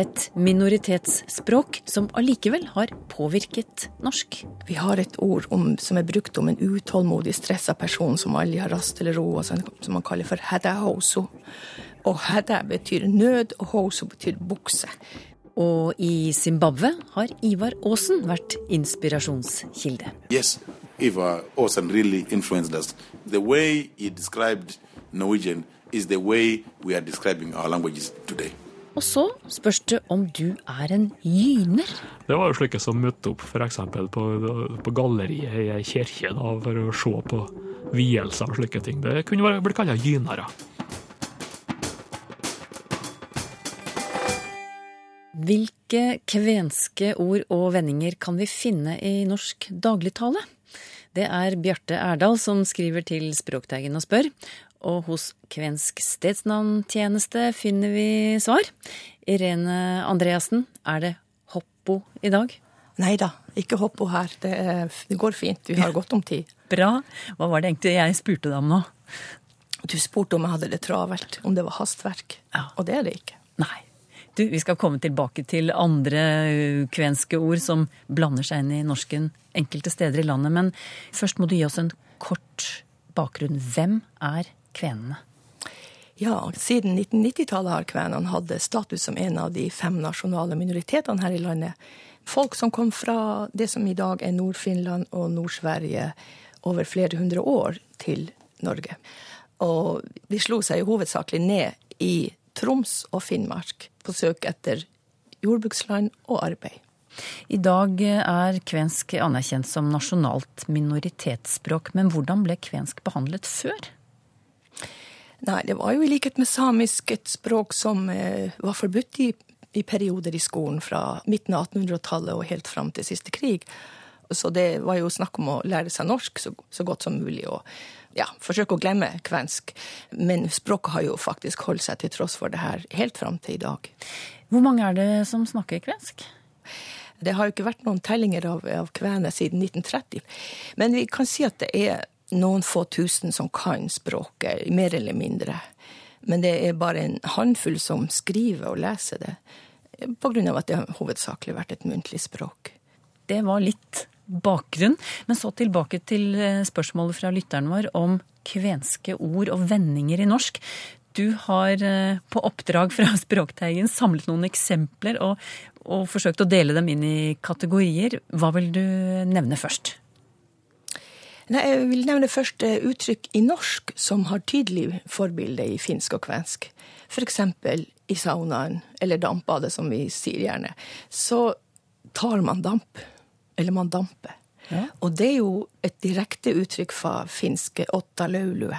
et minoritetsspråk som allikevel har påvirket norsk. Vi har et ord om, som er brukt om en utålmodig, stressa person som aldri har rast eller ro, og som man kaller for hedahouso. Og heda betyr nød, og hoso betyr bukse. Og i Zimbabwe har Ivar Aasen vært inspirasjonskilde. Yes, Ivar Aasen really influenced us. The way he described Norwegian is the way we are describing our languages today. Og så spørs det om du er en gyner. Det var jo slike som møtte opp f.eks. På, på galleriet i ei kirke for å se på vielser og slike ting. Det kunne bli kalla gynere. Hvilke kvenske ord og vendinger kan vi finne i norsk dagligtale? Det er Bjarte Erdal som skriver til Språkteigen og spør. Og hos Kvensk stedsnavntjeneste finner vi svar. Irene Andreassen, er det hoppo i dag? Nei da, ikke Hoppo her. Det, er, det går fint. Vi har godt om tid. Bra. Hva var det egentlig jeg spurte deg om nå? Du spurte om jeg hadde det travelt, om det var hastverk. Ja. Og det er det ikke. Nei. Du, vi skal komme tilbake til andre kvenske ord som blander seg inn i norsken enkelte steder i landet. Men først må du gi oss en kort bakgrunn. Hvem er kvenene? Ja, siden 1990-tallet har kvenene hatt status som en av de fem nasjonale minoritetene her i landet. Folk som kom fra det som i dag er Nord-Finland og Nord-Sverige over flere hundre år til Norge. Og de slo seg hovedsakelig ned i Troms og Finnmark på søk etter jordbruksland og arbeid. I dag er kvensk anerkjent som nasjonalt minoritetsspråk, men hvordan ble kvensk behandlet før? Nei, det var jo i likhet med samisk et språk som eh, var forbudt i, i perioder i skolen fra midten av 1800-tallet og helt fram til siste krig. Så det var jo snakk om å lære seg norsk så, så godt som mulig og ja, forsøke å glemme kvensk. Men språket har jo faktisk holdt seg til tross for det her helt fram til i dag. Hvor mange er det som snakker kvensk? Det har jo ikke vært noen tellinger av, av kvener siden 1930. Men vi kan si at det er noen få tusen som kan språket, mer eller mindre. Men det er bare en håndfull som skriver og leser det, på grunn av at det har hovedsakelig vært et muntlig språk. Det var litt bakgrunn. Men så tilbake til eh, spørsmålet fra lytteren vår om kvenske ord og vendinger i norsk. Du har eh, på oppdrag fra Språkteigen samlet noen eksempler og, og forsøkt å dele dem inn i kategorier. Hva vil du nevne først? Nei, jeg vil nevne først eh, uttrykk i norsk som har tydelig forbilde i finsk og kvensk. Eksempel i saunaen, eller dampbadet som vi sier gjerne, så tar man damp. Eller man damper. Og det er jo et direkte uttrykk fra finske åtta laulue,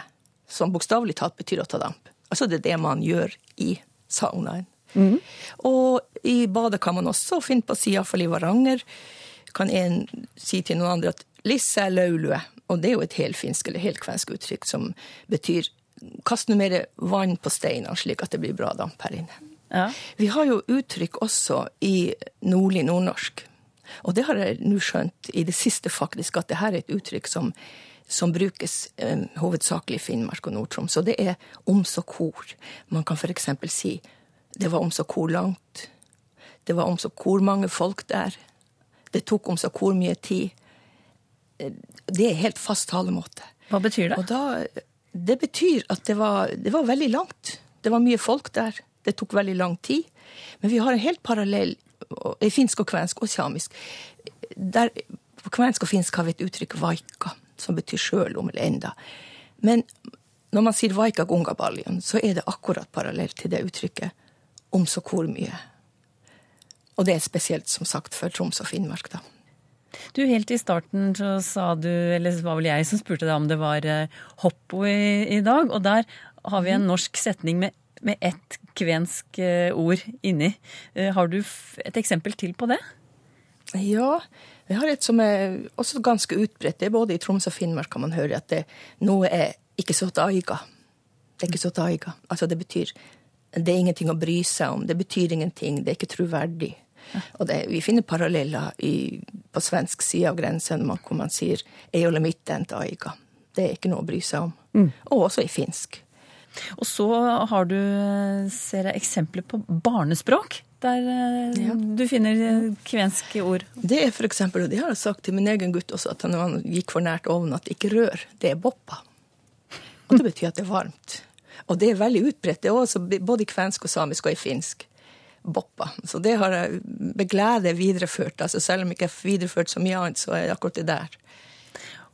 som bokstavelig talt betyr å ta damp. Altså det er det man gjør i saunaen. Og i badet kan man også finne på å si, iallfall i Varanger, kan en si til noen andre at lisse er laulue. Og det er jo et helfinsk eller helkvensk uttrykk som betyr kast noe mer vann på steinene, slik at det blir bra damp her inne. Ja. Vi har jo uttrykk også i nordlig nordnorsk. Og det har jeg nå skjønt i det siste, faktisk, at det her er et uttrykk som, som brukes eh, hovedsakelig i Finnmark og Nord-Troms. Og det er om så kor. Man kan f.eks. si det var om så kor langt. Det var om så kor mange folk der. Det tok om så kor mye tid. Eh, Det er helt fast talemåte. Hva betyr det? Da, det betyr at det var, det var veldig langt. Det var mye folk der. Det tok veldig lang tid. Men vi har en helt parallell i finsk og kvensk og samisk. Der, på kvensk og finsk har vi et uttrykk vaika, som betyr sjøl om eller enda. Men når man sier vaika gungabaljon, så er det akkurat parallelt til det uttrykket om så hvor mye. Og det er spesielt, som sagt, for Troms og Finnmark, da. Du, Helt i starten så sa du, eller det var vel jeg som spurte deg om det var eh, hoppo i, i dag. Og der har vi en norsk setning med, med ett kvensk eh, ord inni. Eh, Har du et eksempel til på det? Ja, vi har et som er også ganske utbredt. Det er både i Troms og Finnmark kan man høre at det, noe er ikke så taiga. Det er ikke så taiga. Altså det betyr det er ingenting å bry seg om. Det betyr ingenting. Det er ikke troverdig. Og det, vi finner paralleller i, på svensk side av grensen hvor man sier ole. Det er ikke noe å bry seg om. Og også i finsk. Og så har du, ser jeg, eksempler på barnespråk, der eh, Ja. du finner eh, kvenske ord. Det er eksempel, og det har jeg sagt til min egen gutt også, at når han gikk for nært ovnen, at ikke rør. Det er boppa. Og det betyr at det er varmt. Og det er veldig utbredt. Det er også både i kvensk og samisk og i finsk. Boppa. Så det har jeg med glede videreført. Altså selv om jeg ikke har videreført så mye annet, så er det akkurat det der.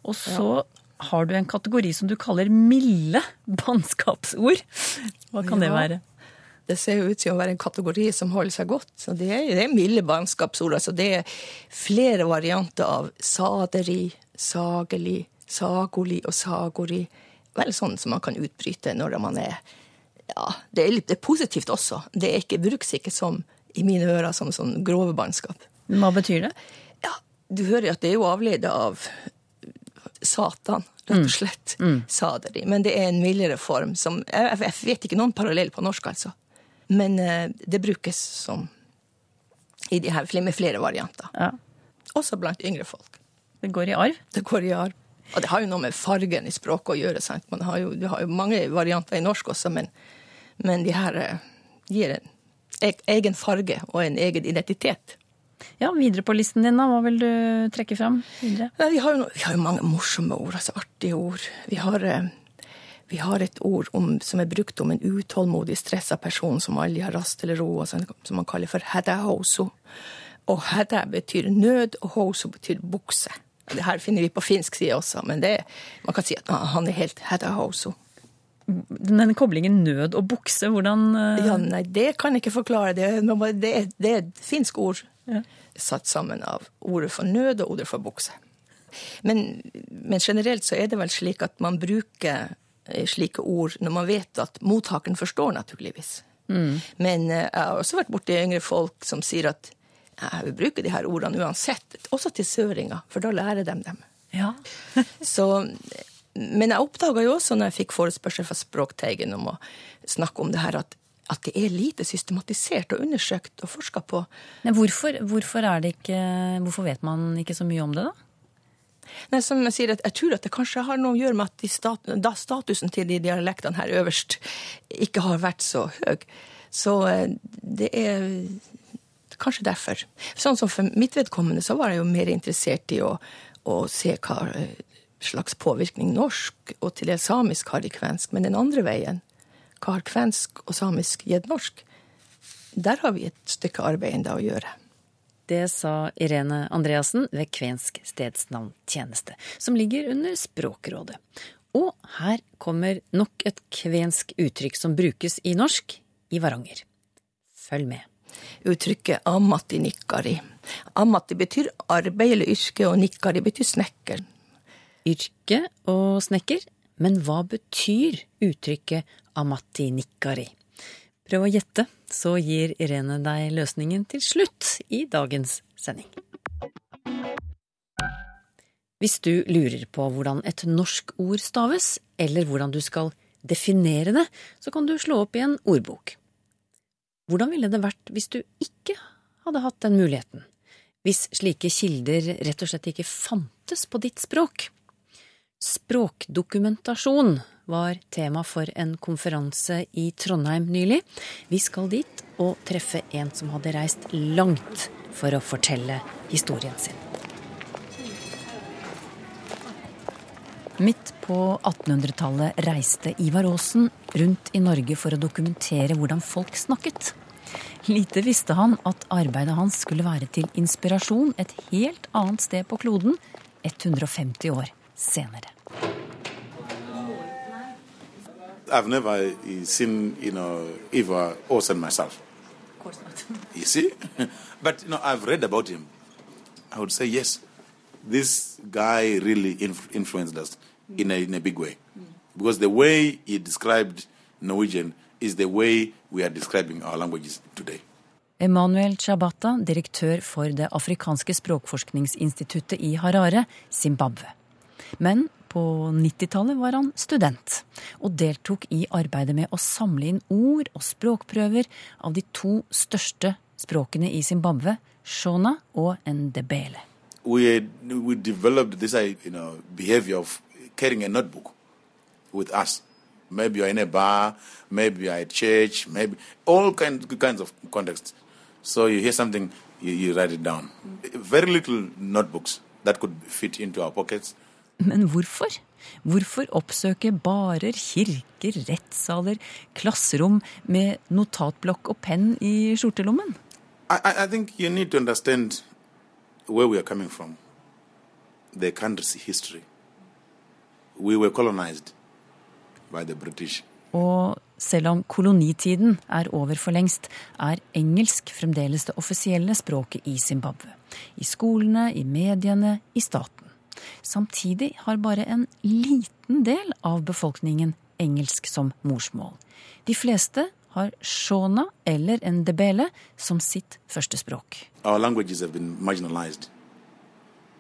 Og så har du en kategori som du kaller milde bannskapsord. Hva kan det være? Det ser ut til å være en kategori som holder seg godt. Så det er, det er milde bannskapsord. Altså det er flere varianter av saderi, sageli, sagoli og sagori. Vel sånn som man kan utbryte når man er Ja, det er, det er positivt også. Det er ikke, brukes ikke som i mine ører som sånn grove bannskap. Hva betyr det? Ja, du hører at det er jo avledet av Satan, rett og slett. Saderi. Men det er en mildere form som jeg, jeg vet ikke noen parallell på norsk, altså. Men eh, det brukes som i de her med flere varianter. Ja. Også blant yngre folk. Det går i arv. Det går i arv. Og det har jo noe med fargen i språket å gjøre. sant? Man har jo, du har jo mange varianter i norsk også, men, men de her eh, gir en e- egen farge og en egen identitet. Ja, Videre på listen din, da. Hva vil du trekke fram videre? Nei, vi, har jo, vi har jo mange morsomme ord, altså artige ord. Vi har, eh, vi har et ord om, som er brukt om en utålmodig, stressa person som aldri har rast eller ro, som man kaller for hedahouso. Og heda betyr nød, og hoso betyr bukse. Det her finner vi på finsk side også, men det, man kan si at han er helt hedahouso. Den koblingen nød og bukse, hvordan eh, Ja, nei, det kan jeg ikke forklare. Det, det, er, det er et finsk ord Ja. satt sammen av ordet for nød og ordet for bukse. Men, men generelt så er det vel slik at man bruker eh, slike ord når man vet at mottakeren forstår, naturligvis. Men eh, jeg har også vært borti yngre folk som sier at jeg vil bruke de her ordene uansett, også til søringer, for da lærer de dem. Ja. Så, men jeg oppdaga jo også når jeg fikk forespørsel fra Språkteigen om å snakke om det her, at, at det er lite systematisert og undersøkt og forska på. Men hvorfor, hvorfor, det ikke, hvorfor vet man ikke så mye om det, da? Nei, som Jeg sier, jeg tror at det kanskje har noe å gjøre med at stat, da statusen til de dialektene her øverst ikke har vært så høy. Så eh, det er kanskje derfor. Sånn som For mitt vedkommende så var jeg jo mer interessert i å, å se hva eh, slags påvirkning norsk og til dels samisk har i kvensk. Men den andre veien, hva har kvensk og samisk gitt norsk? Der har vi et stykke arbeid enda å gjøre. Det sa Irene Andreassen ved Kvensk stedsnavntjeneste, som ligger under Språkrådet. Og her kommer nok et kvensk uttrykk som brukes i norsk i Varanger. Følg med. uttrykket amati nikkari. Amati betyr arbeid eller yrke, og nikkari betyr snekker. Yrke og snekker, men hva betyr uttrykket amatti nikkari? Prøv å gjette, så gir Irene deg løsningen til slutt i dagens sending. Hvis du lurer på hvordan et norsk ord staves, eller hvordan du skal definere det, så kan du slå opp i en ordbok. Hvordan ville det vært hvis du ikke hadde hatt den muligheten? Hvis slike kilder rett og slett ikke fantes på ditt språk? Språkdokumentasjon var tema for en konferanse i Trondheim nylig. Vi skal dit og treffe en som hadde reist langt for å fortelle historien sin. Midt på 1800-tallet reiste Ivar Aasen rundt i Norge for å dokumentere hvordan folk snakket. Lite visste han at arbeidet hans skulle være til inspirasjon et helt annet sted på kloden 150 år senere. I've never uh, seen, you know, Eva Olsen myself. Of course not. You see? but, you know, I've read about him. I would say, yes, this guy really inf- influenced us in, a, in a big way. Because the way he described Norwegian is the way we are describing our languages today. Emanuel Chabata, direktør for det afrikanske språkforskningsinstituttet i Harare, Zimbabwe. Men på 90-tallet var han student, og deltok i arbeidet med å samle inn ord og språkprøver av de to største språkene i Zimbabwe, shona og ndebele. we we developed this uh, you know behavior of carrying a notebook with us. Maybe you're in a bar, maybe you're at church, maybe all kind, kinds of contexts. So you hear something, you, you write it down. Very little notebooks that could fit into our pockets. Men hvorfor? Hvorfor oppsøke barer, kirker, rettssaler, klasserom med notatblokk og penn i skjortelommen? I, I I think you need to understand where we are coming from, the country's history. We were colonized by the British. Og selv om kolonitiden er over for lengst, er engelsk fremdeles det offisielle språket i Zimbabwe. I skolene, i mediene, i staten. Samtidig har bare en liten del av befolkningen engelsk som morsmål. De fleste har shona eller ndebele som sitt førstespråk. språk. languages have been marginalized.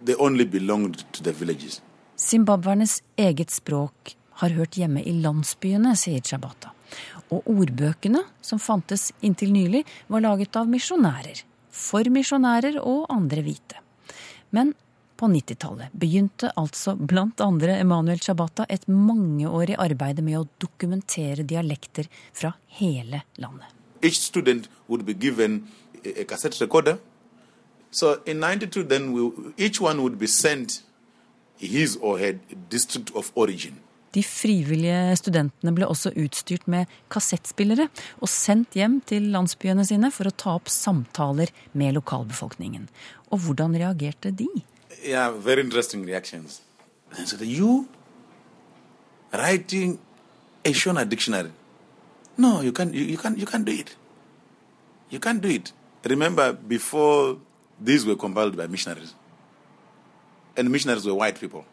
They only belonged to the villages. Zimbabwernes eget språk har hørt hjemme i landsbyene, sier Chabata. Og ordbøkene som fantes inntil nylig, var laget av misjonærer. For misjonærer og andre hvite. Men på 90-tallet begynte altså blant andre Emanuel Chabata et mangeårig arbeid med å dokumentere dialekter fra hele landet. Each student would be given a a cassette recorder. So in 92, then we, each one would be sent his or her district of origin. De frivillige studentene ble også utstyrt med kassettspillere og sendt hjem til landsbyene sine for å ta opp samtaler med lokalbefolkningen. Og hvordan reagerte de? Yeah, very interesting reactions. And so you writing a Shona dictionary? No, you can't. You, you can't. You can't do it. You can't do it. Remember, before these were compiled by missionaries, and missionaries were white people.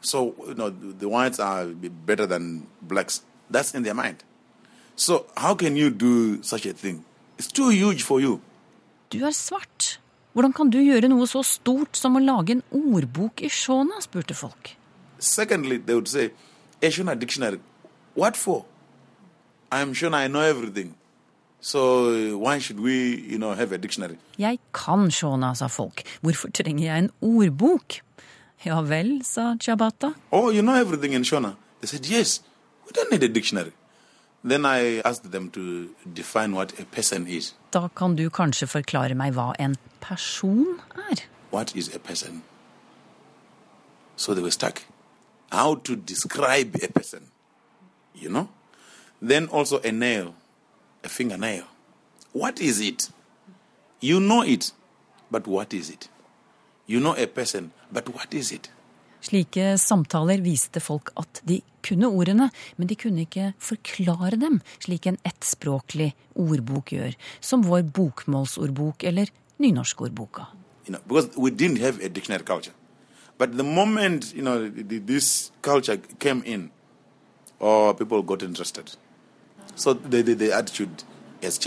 So you know the the whites are better than blacks. That's in their mind. So how can you do such a thing? It's too huge for you. Du er svart. Hvordan kan du gjøre noe så stort som å lage en ordbok i Shona? spurte folk. Secondly, they would say, a Shona dictionary. What for? I'm Shona, I know everything. So why should we, you know, have a dictionary? Jeg kan Shona, sa folk. Hvorfor trenger jeg en ordbok? Ja vel, sa Chabata. Oh, you know everything in Shona? They said, yes, we don't need a dictionary. Then I asked them to define what a person is. Da kan du kanskje forklare meg hva en person er? What is a person? So they were stuck. How to describe a person, you know? Then also a nail, a fingernail. What is it? You know it, but what is it? You know a person, but what is it? Slike samtaler viste folk at de kunne ordene, men de kunne ikke forklare dem, slik en ettspråklig ordbok gjør, som vår bokmålsordbok eller nynorskordboka. you know, because we didn't have a dictionary culture. But the moment you know this culture came in, or people got interested, so the, the, the attitude has.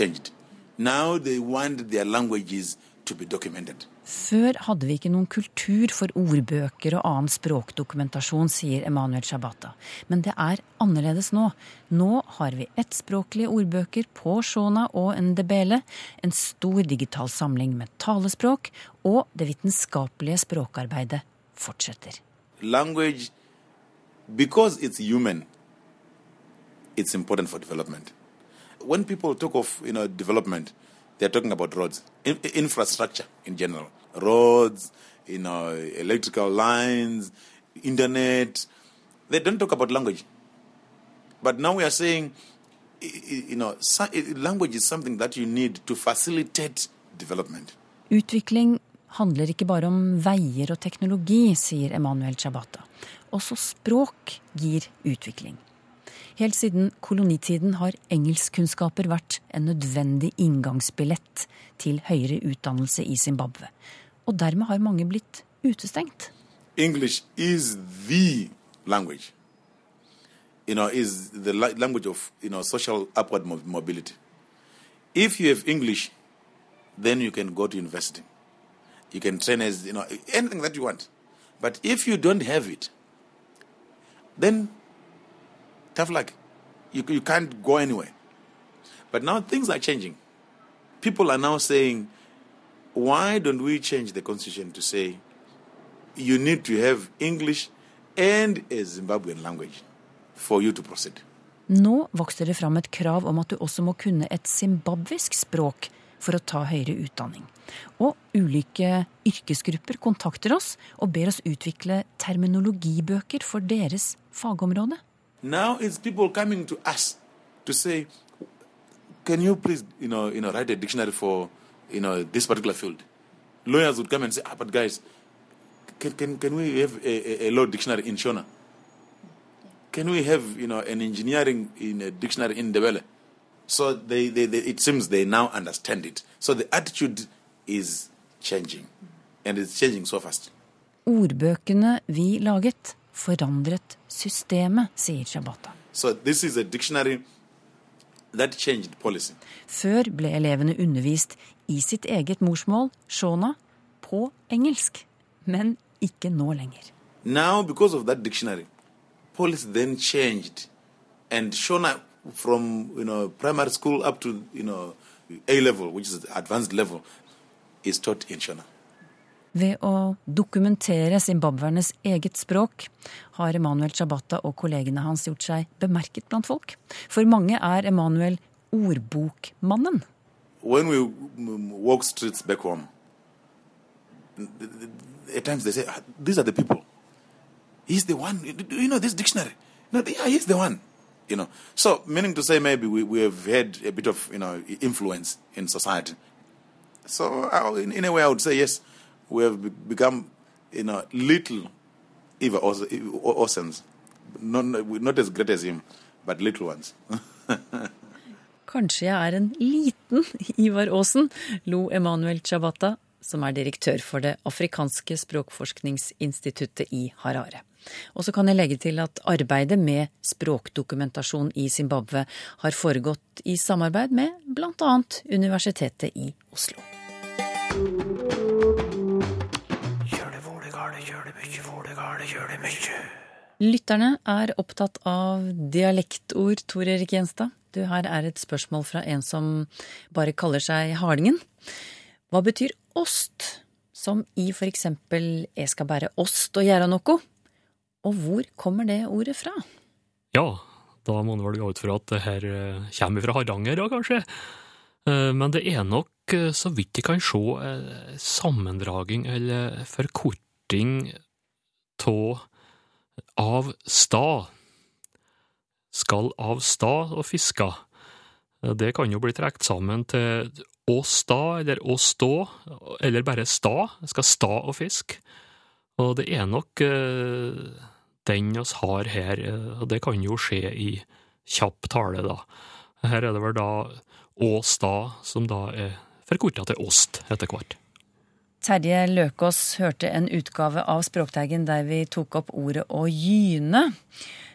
Før hadde vi ikke noen kultur for ordbøker og annen språkdokumentasjon, sier Emanuel Shabata. Men det er annerledes nå. Nå har vi ettspråklige ordbøker på Shona og Ndebele, en stor digital samling med talespråk, og det vitenskapelige språkarbeidet fortsetter. Language, because it's human, it's important for development. When people talk of you know development, they're talking about roads, in, infrastructure in general, roads, you know, electrical lines, internet. They don't talk about language. But now we are saying, you know, language is something that you need to facilitate development. Utvikling handler ikke bare om veier og teknologi, sier Emanuel Chabata. Også språk gir utvikling. Helt siden kolonitiden har engelskkunnskaper vært en nødvendig inngangsbillett til høyere utdannelse i Zimbabwe. Og dermed har mange blitt utestengt. English is the language. You know, is the la- language of you know social upward mo- mobility. If you have English, then you can go to university. You can train as, you know, anything that you want. But if you don't have it, then tough luck. You, you can't go anywhere. But now things are changing. People are now saying, why don't we change the constitution to say you need to have English and a Zimbabwean language for you to proceed? Nå vokser det fram et krav om at du også må kunne et zimbabwisk språk for å ta høyere utdanning. Og ulike yrkesgrupper kontakter oss og ber oss utvikle terminologibøker for deres fagområde. Now it's people coming to us to say, can you please, you know, you know, write a dictionary for, you know, this particular field? Lawyers would come and say, ah, but guys, can, can, can we have a, a, a law dictionary in Shona? Can we have, you know, an engineering in a dictionary in Debele? So they, they, they, it seems they now understand it. So the attitude is changing, and it's changing so fast. Ordbøkene vi laget, forandret systemet, sier Shabata. So. Før ble elevene undervist i sitt eget morsmål, shona, på engelsk. Men ikke nå lenger. Now, because of that dictionary, policy then changed, and Shona from you know primary school up to you know A level, which is advanced level, is taught in Shona. Ved å dokumentere zimbabwernes eget språk har Emanuel Chabata og kollegene hans gjort seg bemerket blant folk. For mange er Emanuel ordbokmannen. When we mm, walk streets back home, at times they say, "Ah, "These are the people." He's the one. You know this dictionary? No, yeah, he's the one. You know, so meaning to say, maybe we, we have had a bit of you know influence in society. So in, in a way, I would say yes, we have become you know little even orphans not not as great as him, but little ones. Kanskje jeg er en liten Ivar Aasen, lo Emanuel Chabata, som er direktør for det afrikanske språkforskningsinstituttet i Harare. Og så kan jeg legge til at arbeidet med språkdokumentasjon i Zimbabwe har foregått i samarbeid med bl.a. Universitetet i Oslo. Lytterne er opptatt av dialektord, Tor Erik Gjenstad. Du, her er et spørsmål fra en som bare kaller seg Hardingen. Hva betyr ost? Som i for eksempel 'jeg skal bære ost og gjøre noe'. Og hvor kommer det ordet fra? Ja, da må en vel gå ut fra at det her eh, kommer fra Hardanger, da kanskje. Eh, Men det er nok, eh, så vidt jeg kan se, sammendraging eller forkorting av av sta. Skal av sta og fiska. Det kan jo bli trukket sammen til å sta eller å stå, eller bare sta. Skal sta og fisk. Og det er nok eh, den oss har her, eh, og det kan jo skje i kjapp tale, da. Her er det vel da å sta, som da er forkorta til ost etter hvert. Terje Løkås hørte en utgave av Språkteigen der vi tok opp ordet å gyne.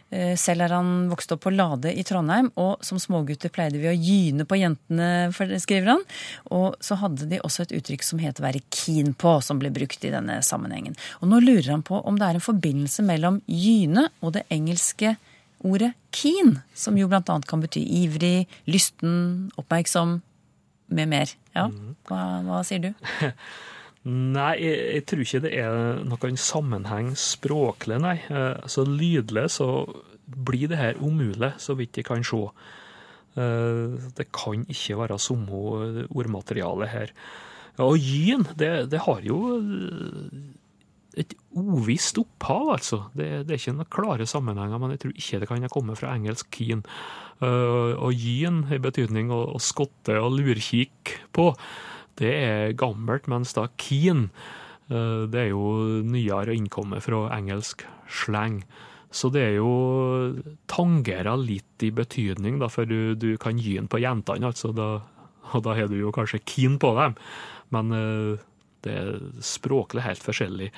Eh, Selv er han vokst opp på Lade i Trondheim, og som smågutter pleide vi å gyne på jentene, skriver han. Og så hadde de også et uttrykk som het være keen på, som ble brukt i denne sammenhengen. Og nå lurer han på om det er en forbindelse mellom gyne og det engelske ordet keen, som jo blant annet kan bety ivrig, lysten, oppmerksom, med mer. Ja, hva, hva sier du? Nei, jeg, jeg tror ikke det er noen sammenheng språklig, nei. Eh, Så lydlig så blir det her umulig, så vidt jeg kan se. Eh, Det kan ikke være samme ordmateriale her. Og gyn, det, det har jo eh, et uvisst opphav, altså. Det, det er ikke noen klare sammenhenger, men jeg tror ikke det kan ha kommet fra engelsk keen. Og gyn i betydning å, skotte og lurkikke på, det er gammelt, mens da keen, eh, det er jo nyere å innkomme fra engelsk slang. Så det er jo tangerer litt i betydning, da, for du, du kan gyne på jentene, altså. Da, og da er du jo kanskje keen på dem. Men eh, det er språklig helt forskjellig.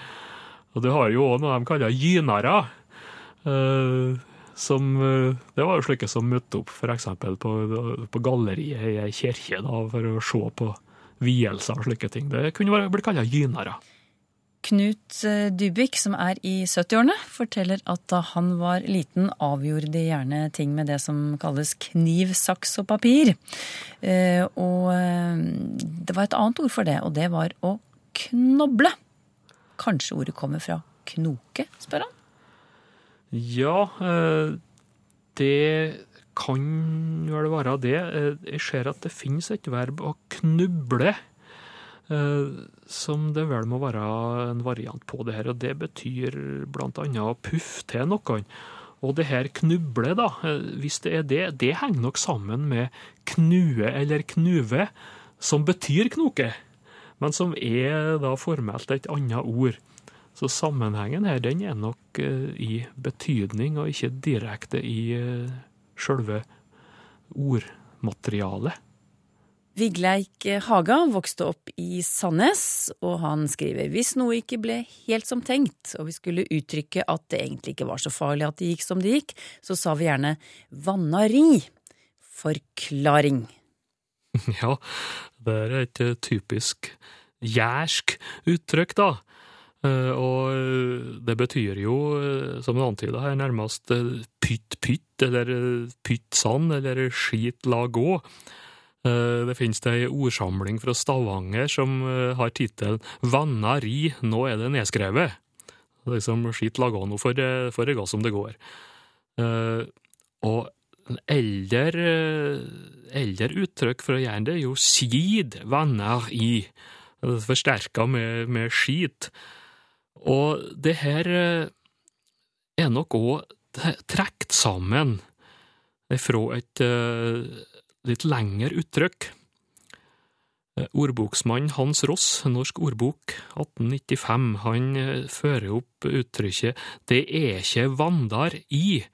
Og du har jo òg noe de kaller gynere. eh, som, det var jo slike som møtte opp f.eks. På, på galleriet i ei kirke for å se på vielser og slike ting. Det kunne blitt kalt gynere. Knut Dybik, Dybvik, som er i 70-årene, forteller at da han var liten, avgjorde de gjerne ting med det som kalles kniv, saks og papir. Eh, Og eh, det var et annet ord for det, og det var å knoble. Kanskje ordet kommer fra knoke, spør han. Ja, eh, det kan vel være det. Eh, Jeg ser at det finnes et verb å knuble, eh, som det vel må være en variant på det her. Og det betyr annet å puffe til noen. Og det her knuble, da, eh, hvis det er det, det henger nok sammen med knue eller knuve, som betyr knoke, men som er da formelt et annet ord. Så sammenhengen her, den er nok i betydning, og ikke direkte i sjølve ordmaterialet. Vigleik Haga vokste opp i Sandnes, og han skriver hvis noe ikke ble helt som tenkt, og vi skulle uttrykke at det egentlig ikke var så farlig at det gikk som det gikk, så sa vi gjerne vannari. Forklaring. Ja, det er et typisk jærsk uttrykk, da. Eh, Og eh, det betyr jo, eh, som det antyda her, nærmest pytt pytt, eller pytt sand, eller skit la gå. Det finnes ei ordsamling fra Stavanger som har tittelen Vannari, nå er det nedskrevet. Liksom skit la gå nå, for, det- går som det går. Og eldre, eldre uttrykk for å gjøre det er jo sid, vanner i. Forsterka med, med skit. Og det her eh, er nok òg trukket sammen fra et eh, litt lengre uttrykk. Eh, Ordboksmann Hans Ross, Norsk ordbok 1895, han fører opp uttrykket 'det er ikke vandar i'.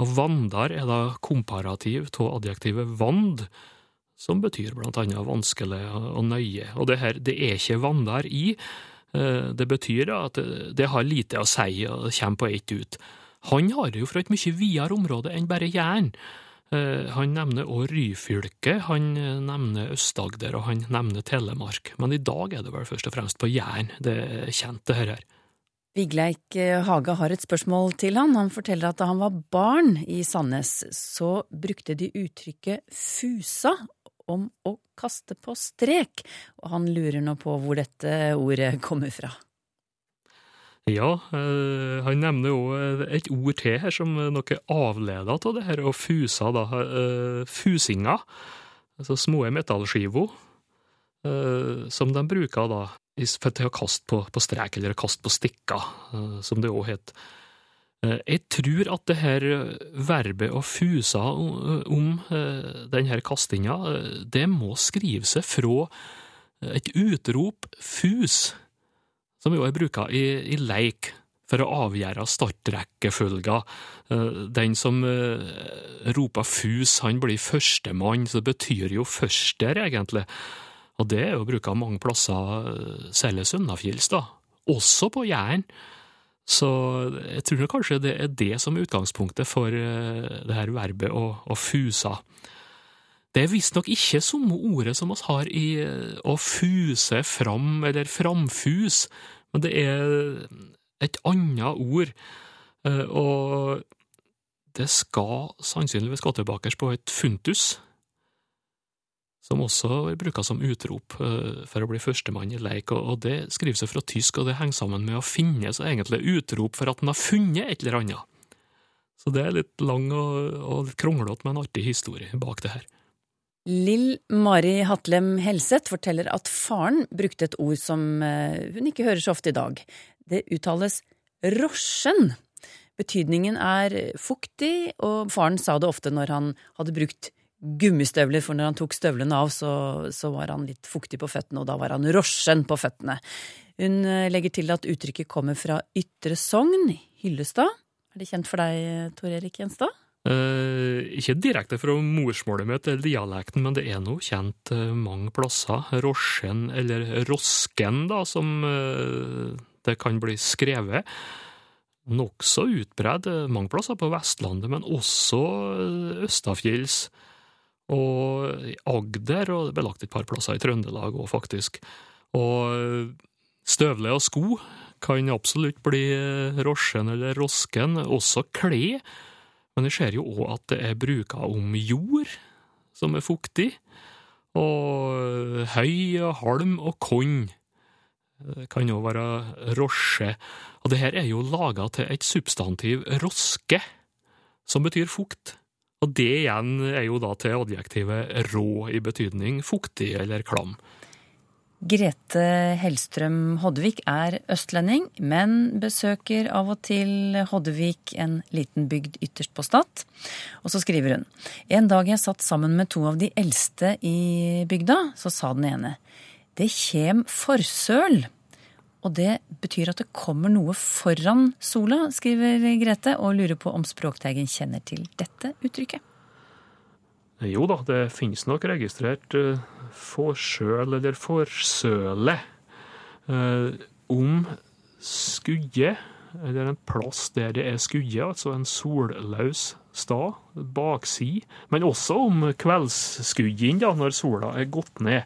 Og vandar er da komparativ av adjektivet vand, som betyr blant annet vanskelig og nøye. Og det her 'det er ikke vandar i', det betyr at det- har lite å si og kommer på ett ut. Han har det jo fra et mye videre område enn bare Jæren. Eh, Han nevner òg Ryfylke, han eh, nevner Øst-Agder og han nevner Telemark. Men i dag er det vel først og fremst på Jæren det er kjent, det her. Vigleik Haga har et spørsmål til han. Han forteller at da han var barn i Sandnes, så brukte de uttrykket fusa om å kaste på strek, og han lurer nå på hvor dette ordet kommer fra. Ja, eh, han nevner jo et ord til her som noe avleda av det her, og fusa, da. eh, fusinga, altså små metallskiver, eh, som de bruker da til å kaste på, på strek, eller kaste på stikker, eh, som det òg het. Eh, Jeg tror at det her verbet å om, om eh, den her kastinga, eh, det må skrive seg fra et utrop fus som jo er bruka i, i leik for å avgjøre startrekkefølga. Eh, Den som eh, roper fus, han blir førstemann, så det betyr jo førster, egentlig. Og det er jo bruka mange plasser, eh, særlig Sønnafjells, da. Også på Jæren. Så jeg tror kanskje det er det som er utgangspunktet for eh, det her verbet å, å fusa. Det er visstnok ikke samme ordet som oss har i eh, å fuse fram, eller framfus, men det er et annet ord, eh, og det skal sannsynligvis gå tilbake på et funtus, som også bruka som utrop eh, for å bli førstemann i leik, og det skriver seg fra tysk, og det henger sammen med å finne så egentlig utrop for at en har funnet et eller annet. Så det er litt lang og, og litt kronglete, men artig historie bak det her. Lill Mari Hatlem Helseth forteller at faren brukte et ord som eh, hun ikke hører så ofte i dag. Det uttales rosjen. Betydningen er fuktig, og faren sa det ofte når han hadde brukt gummistøvler, for når han tok støvlene av, så, så var han litt fuktig på føttene, og da var han rosjen på føttene. Hun eh, legger til at uttrykket kommer fra Ytre Sogn, Hyllestad. Er det kjent for deg, Tor Erik Gjenstad? Eh, ikke direkte fra morsmålet mitt eller dialekten, men det er nå kjent eh, mange plasser. Rosjen, eller Rosken, da, som eh, det kan bli skrevet. Nokså utbredt eh, mange plasser på Vestlandet, men også østafjells. Og i Agder, og det ble lagt et par plasser i Trøndelag òg, faktisk. Og støvler og sko kan absolutt bli rosjen eller rosken, også klær. Men jeg ser jo òg at det er bruka om jord som er fuktig, og høy og halm og korn. Det kan jo være rosje. Og det her er jo laga til et substantiv roske, som betyr fukt. Og det igjen er jo da til adjektivet rå i betydning fuktig eller klam. Grete Hellstrøm Hoddevik er østlending, men besøker av og til Hoddevik, en liten bygd ytterst på Stad. Og så skriver hun En dag jeg satt sammen med to av de eldste i bygda, så sa den ene Det kjem forsøl. Og det betyr at det kommer noe foran sola, skriver Grete, og lurer på om Språkteigen kjenner til dette uttrykket. Jo da, det finnes nok registrert uh, forsøl eller forsøle uh, om skugge, eller en plass der det er skugge, altså en solløs stad, bakside, men også om kveldsskudding, da, når sola er gått ned.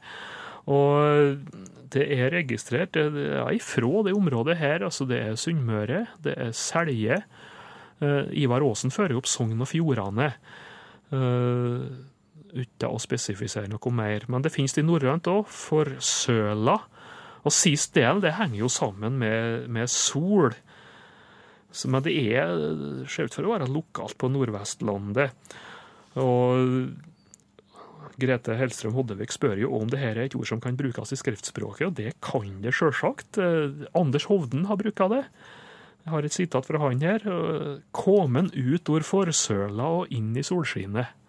Og det er registrert det er ifra det området her, altså det er Sunnmøre, det er Selje. Uh, Ivar Aasen fører opp Sogn og Fjordane. Uh, uten å spesifisere noe mer. Men det finnes det norrønt òg, forsøla. Og sist del det henger jo sammen med, med sol. Så, men det er, ser ut for å være lokalt på Nordvestlandet. Og Grete Hellstrøm Hoddevik spør jo om det her er et ord som kan brukes i skriftspråket, og det kan det sjølsagt. Anders Hovden har bruka det. Jeg har et sitat fra han her. Komen ut ord forsøla og inn i solskinnet.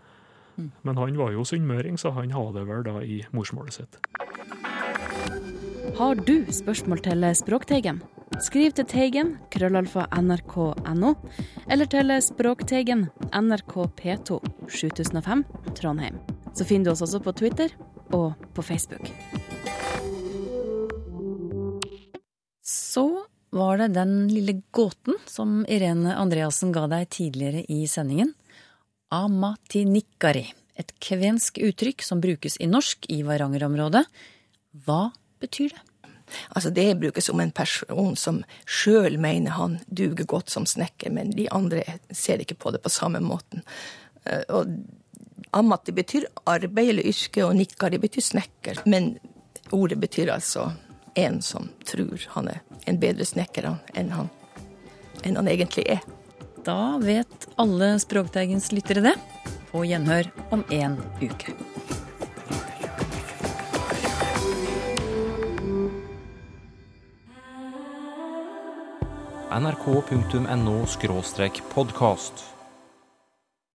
Men han var jo sunnmøring, så han har det vel da i morsmålet sitt. Har du spørsmål til Språkteigen? Skriv til Teigen, krøllalfa nrk.no, eller til Språkteigen, NRK P2, 7005, Trondheim. Så finner du oss også på Twitter og på Facebook. Så var det den lille gåten som Irene Andreassen ga deg tidligere i sendingen. Amatinikkari. et kvensk uttrykk som brukes i norsk i Varangerområdet. Hva betyr det? Altså Det brukes om en person som sjøl mener han duger godt som snekker, men de andre ser ikke på det på samme måten. Eh, og det betyr arbeid eller yrke, og nikkari betyr snekker. Men ordet betyr altså en som tror han er en bedre snekker enn han, enn han egentlig er. Da vet alle Språkteigens lyttere det. På gjenhør om en uke. nrk.no podkast.